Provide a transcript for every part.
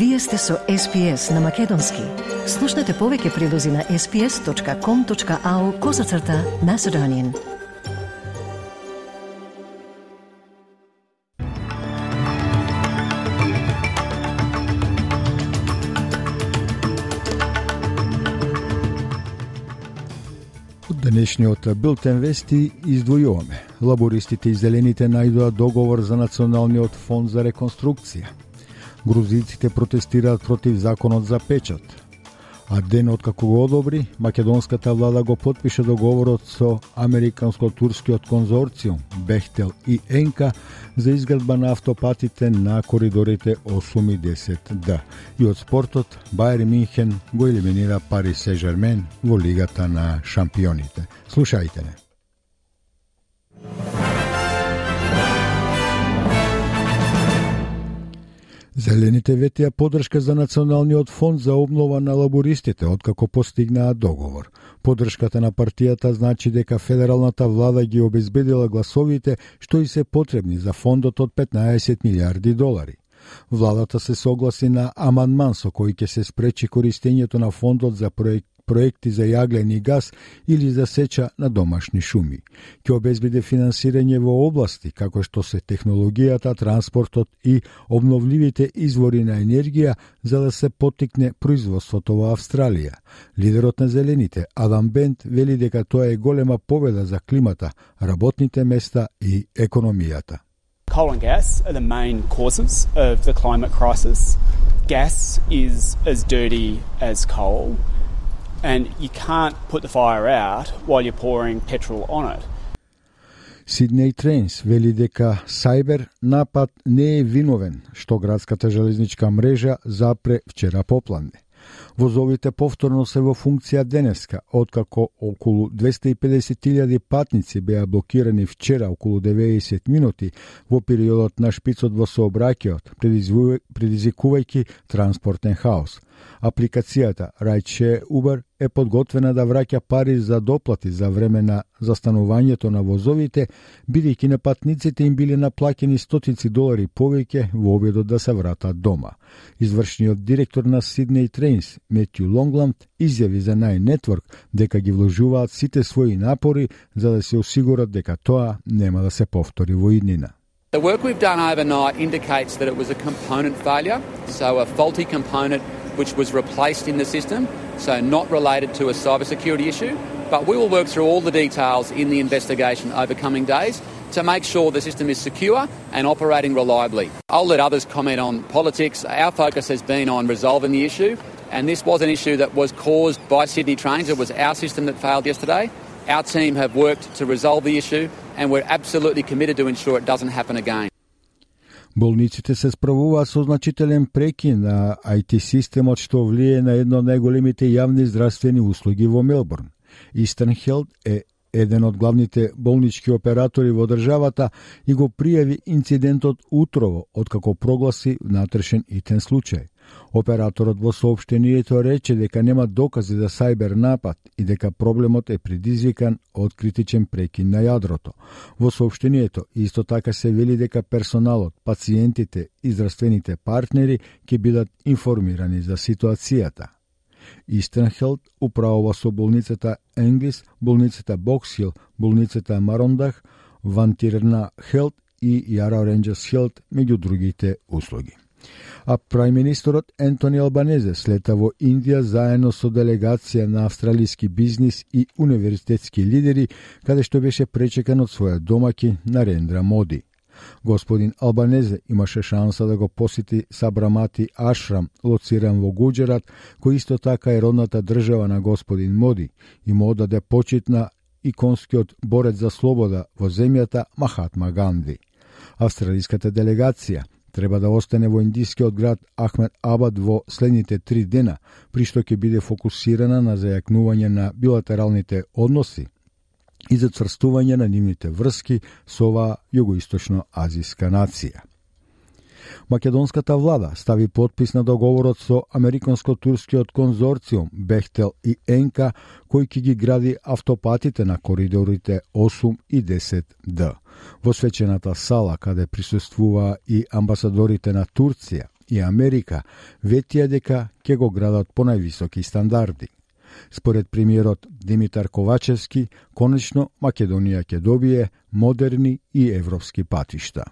Вие сте со SPS на Македонски. Слушнете повеќе прилози на sps.com.au козацрта на Седонин. денешниот билтен вести издвојуваме. Лабористите и зелените најдоа договор за Националниот фонд за реконструкција. Грузиците протестираат против законот за печат. А ден откако го одобри, македонската влада го подпише договорот со Американско-турскиот конзорциум Бехтел и Енка за изградба на автопатите на коридорите 8 и 10Д. И од спортот, Байер Минхен го елиминира Пари Сежермен во Лигата на шампионите. Слушајте не. Зелените ветија подршка за Националниот фонд за обнова на лабористите, откако постигнаа договор. Подршката на партијата значи дека федералната влада ги обезбедила гласовите што и се потребни за фондот од 15 милиарди долари. Владата се согласи на аманман со кој ќе се спречи користењето на фондот за проект проекти за јаглен и газ или за сеча на домашни шуми. Ќе обезбеде финансирање во области како што се технологијата, транспортот и обновливите извори на енергија за да се потикне производството во Австралија. Лидерот на Зелените, Адам Бент, вели дека тоа е голема победа за климата, работните места и економијата. Coal and gas are the main causes of the climate crisis. Gas is as dirty as coal and you can't put the fire out while you're pouring petrol on it. Сиднеј Трейнс вели дека Сайбер напад не е виновен што градската железничка мрежа запре вчера попладне. Возовите повторно се во функција денеска, откако околу 250.000 патници беа блокирани вчера околу 90 минути во периодот на шпицот во сообраќајот, предизвикувајќи транспортен хаос. Апликацијата Райче Uber е подготвена да враќа пари за доплати за време на застанувањето на возовите, бидејќи на патниците им биле наплакени стотици долари повеќе во обидот да се вратат дома. Извршниот директор на Сиднеј Трейнс, Метју Лонгланд, изјави за Nine Нетворк дека ги вложуваат сите своји напори за да се осигурат дека тоа нема да се повтори во иднина. The work we've done overnight indicates that it was a component failure, so a faulty component which was replaced in the system, so not related to a cybersecurity issue. But we will work through all the details in the investigation over coming days to make sure the system is secure and operating reliably. I'll let others comment on politics. Our focus has been on resolving the issue, and this was an issue that was caused by Sydney Trains. It was our system that failed yesterday. Our team have worked to resolve the issue, and we're absolutely committed to ensure it doesn't happen again. Болниците се справуваат со значителен прекин на IT системот што влие на едно од најголемите јавни здравствени услуги во Мелбурн. Eastern Health е еден од главните болнички оператори во државата и го пријави инцидентот утрово, откако прогласи внатрешен итен случај. Операторот во сообштението рече дека нема докази за сајбер напад и дека проблемот е предизвикан од критичен прекин на јадрото. Во сообштението исто така се вели дека персоналот, пациентите и здравствените партнери ќе бидат информирани за ситуацијата. Eastern управува со болницата Енглис, болницата Боксхил, болницата Марондах, Вантирна Хелт и Јара Ренджерс Хелт, меѓу другите услуги а прајминистерот Ентони Албанезе слета во Индија заедно со делегација на австралиски бизнис и универзитетски лидери, каде што беше пречекан од своја домаки Нарендра Моди. Господин Албанезе имаше шанса да го посети Сабрамати Ашрам, лоциран во Гуджерат, кој исто така е родната држава на господин Моди и му одаде почит на иконскиот борец за слобода во земјата Махатма Ганди. Австралиската делегација треба да остане во индискиот град Ахмед Абад во следните три дена, при што ќе биде фокусирана на зајакнување на билатералните односи и зацврстување на нивните врски со оваа југоисточно-азиска нација. Македонската влада стави подпис на договорот со Американско-турскиот конзорциум Бехтел и Енка, кој ќе ги гради автопатите на коридорите 8 и 10Д. Во свечената сала, каде присуствува и амбасадорите на Турција, и Америка ветија дека ќе го градат по највисоки стандарди. Според премиерот Димитар Ковачевски, конечно Македонија ќе добие модерни и европски патишта.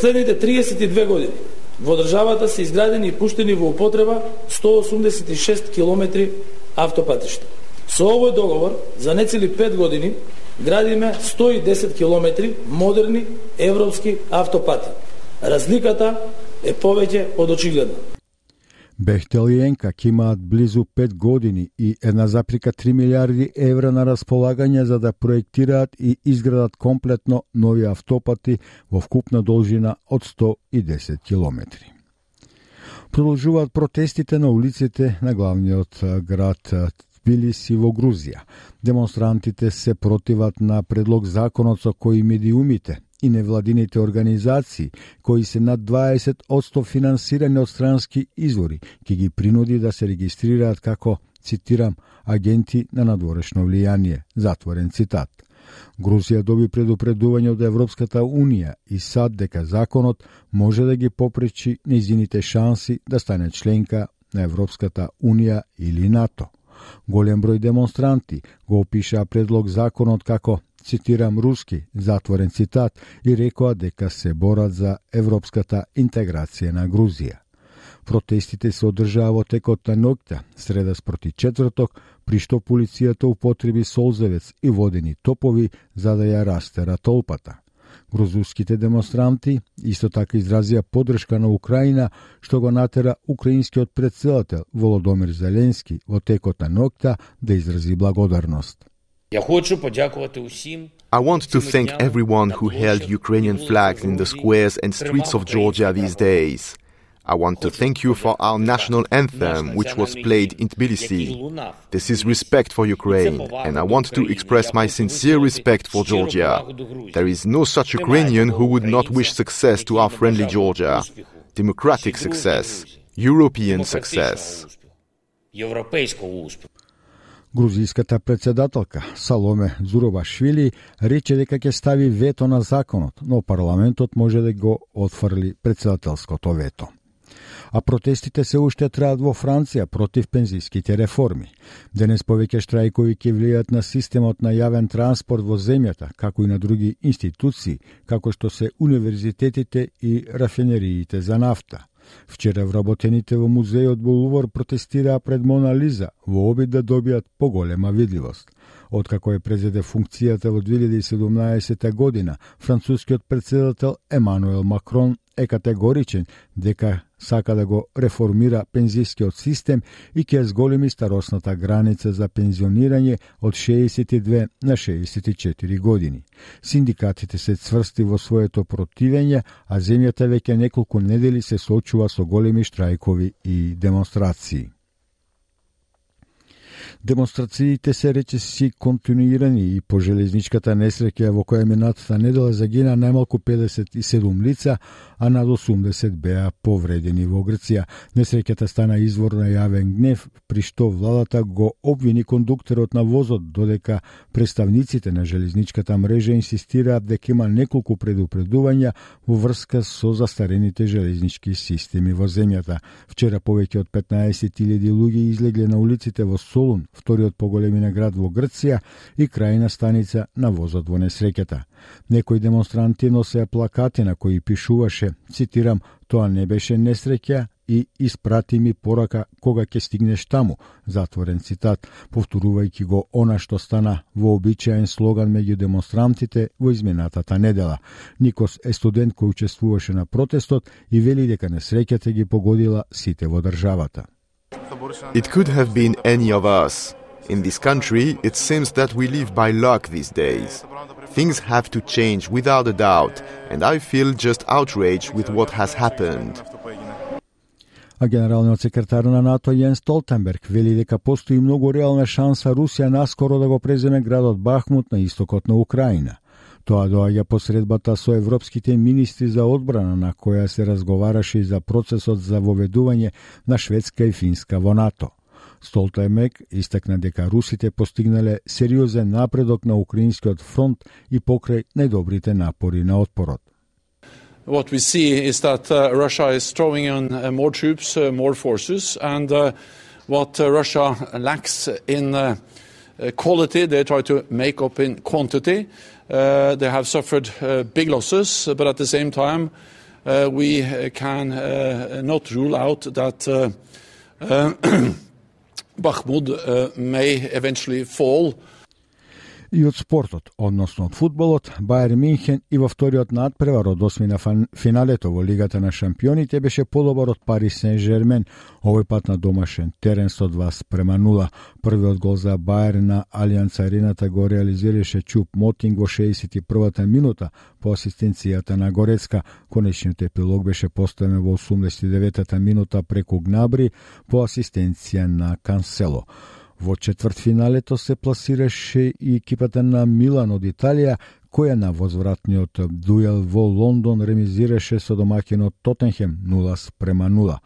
Следните 32 години во државата се изградени и пуштени во употреба 186 километри автопатишта. Со овој договор за нецели 5 години градиме 110 километри модерни европски автопати. Разликата е повеќе од очигледна. Бехтел и Енкак имаат близу 5 години и 1,3 милиарди евра на располагање за да проектираат и изградат комплетно нови автопати во вкупна должина од 110 километри. Продолжуваат протестите на улиците на главниот град Тбилиси во Грузија. Демонстрантите се противат на предлог законот со кој медиумите и невладините организации, кои се над 20% финансирани од странски извори, ќе ги принуди да се регистрираат како, цитирам, агенти на надворешно влијание, затворен цитат. Грузија доби предупредување од Европската Унија и САД дека законот може да ги попречи незините шанси да стане членка на Европската Унија или НАТО. Голем број демонстранти го опишаа предлог законот како цитирам руски, затворен цитат, и рекоа дека се борат за европската интеграција на Грузија. Протестите се одржаа во текот на ноќта, среда спроти четврток, при што полицијата употреби солзевец и водени топови за да ја растера толпата. Грузуските демонстранти исто така изразија поддршка на Украина, што го натера украинскиот председател Володомир Зеленски во текот на ноќта да изрази благодарност. I want to thank everyone who held Ukrainian flags in the squares and streets of Georgia these days. I want to thank you for our national anthem, which was played in Tbilisi. This is respect for Ukraine, and I want to express my sincere respect for Georgia. There is no such Ukrainian who would not wish success to our friendly Georgia. Democratic success, European success. Грузиската председателка Саломе Зуробашвили рече дека ќе стави вето на законот, но парламентот може да го отфрли председателското вето. А протестите се уште траат во Франција против пензиските реформи. Денес повеќе штрајкови ќе влијат на системот на јавен транспорт во земјата, како и на други институции, како што се универзитетите и рафинериите за нафта. Вчера вработените во музејот во Лувор протестираа пред Мона Лиза во обид да добијат поголема видливост. Откако е презеде функцијата во 2017 година, францускиот председател Емануел Макрон е категоричен дека сака да го реформира пензискиот систем и ќе зголеми старосната граница за пензионирање од 62 на 64 години. Синдикатите се цврсти во своето противење, а земјата веќе неколку недели се соочува со големи штрајкови и демонстрации. Демонстрациите се речиси континуирани и по железничката несреќа во која минатата недела загина најмалку 57 лица, а над 80 беа повредени во Грција. Несреќата стана извор на јавен гнев, при што владата го обвини кондукторот на возот, додека представниците на железничката мрежа инсистираат дека има неколку предупредувања во врска со застарените железнички системи во земјата. Вчера повеќе од 15.000 луѓе излегле на улиците во Солун, вториот поголемина град во Грција и крајна станица на возот во несреќата. Некои демонстранти носеа плакати на кои пишуваше, цитирам, тоа не беше несреќа и испрати ми порака кога ќе стигнеш таму, затворен цитат, повторувајќи го она што стана вообичаен слоган меѓу демонстрантите во изминатата недела. Никос е студент кој учествуваше на протестот и вели дека несреќата ги погодила сите во државата. It could have been any of us. In this country, it seems that we live by luck these days. Things have to change without a doubt, and I feel just outraged with what has happened. А генералниот секретар на НАТО Јен Столтенберг вели дека постои многу реална шанса Русија наскоро да го преземе градот Бахмут на истокот на Украина. Тоа доаѓа посредбата со европските министри за одбрана на која се разговараше и за процесот за воведување на Шведска и Финска во НАТО. Столтемек истакна дека русите постигнале сериозен напредок на украинскиот фронт и покрај најдобрите напори на отпорот. what we see is that uh, Russia is throwing in uh, more troops, uh, more forces, and uh, what uh, Russia lacks in uh, uh quality, they try to make up in quantity. Uh, they have suffered uh, big losses, but at the same time, uh, we can not rule out that Bakhmut may eventually fall и од спортот, односно од фудбалот, Бајер Минхен и во вториот надпревар од осмина финалето во Лигата на шампионите беше подобар од Пари Сен Жермен, овој пат на домашен терен со 2 спрема 0. Првиот гол за Бајер на Алијанс Арената го реализираше Чуп Мотинг во 61-та минута по асистенцијата на Горецка. Конечниот епилог беше поставен во 89-та минута преку Гнабри по асистенција на Кансело. Во четвртфиналето се пласираше и екипата на Милан од Италија, која на возвратниот дуел во Лондон ремизираше со домакинот Тотенхем 0 спрема 0.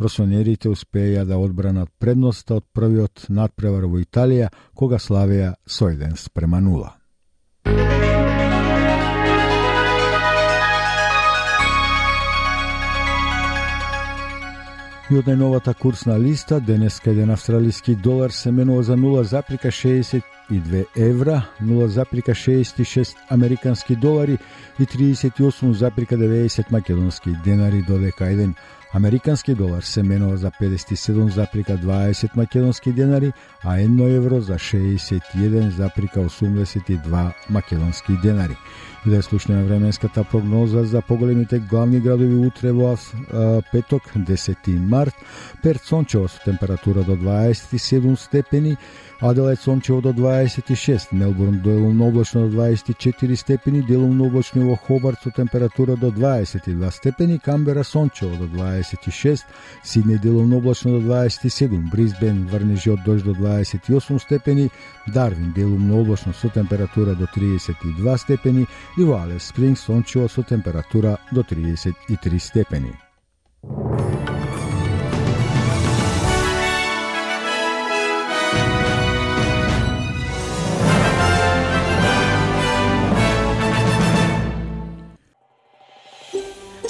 Росонерите успеја да одбранат предноста од првиот надпревар во Италија, кога славеа со 1 спрема 0. И од најновата курсна листа, денеска еден австралиски долар се менува за 0,62 евра, 0,66 американски долари и 38,90 македонски денари, додека еден Американски долар се менува за 57,20 македонски денари, а 1 евро за 61,82 македонски денари. И да слушнеме временската прогноза за поголемите главни градови утре во петок, 10 март. Перт сончево со температура до 27 степени, Аделајд сончево до 26, Мелбурн делумно облачно до 24 степени, делумно облачно во Хобарт со температура до 22 степени, Камбера сончево до 26, Сиднеј делумно облачно до 27, Брисбен врнежи од дожд до 28 степени, Дарвин делумно облачно со температура до 32 степени и во Алес Спринг сончево со температура до 33 степени.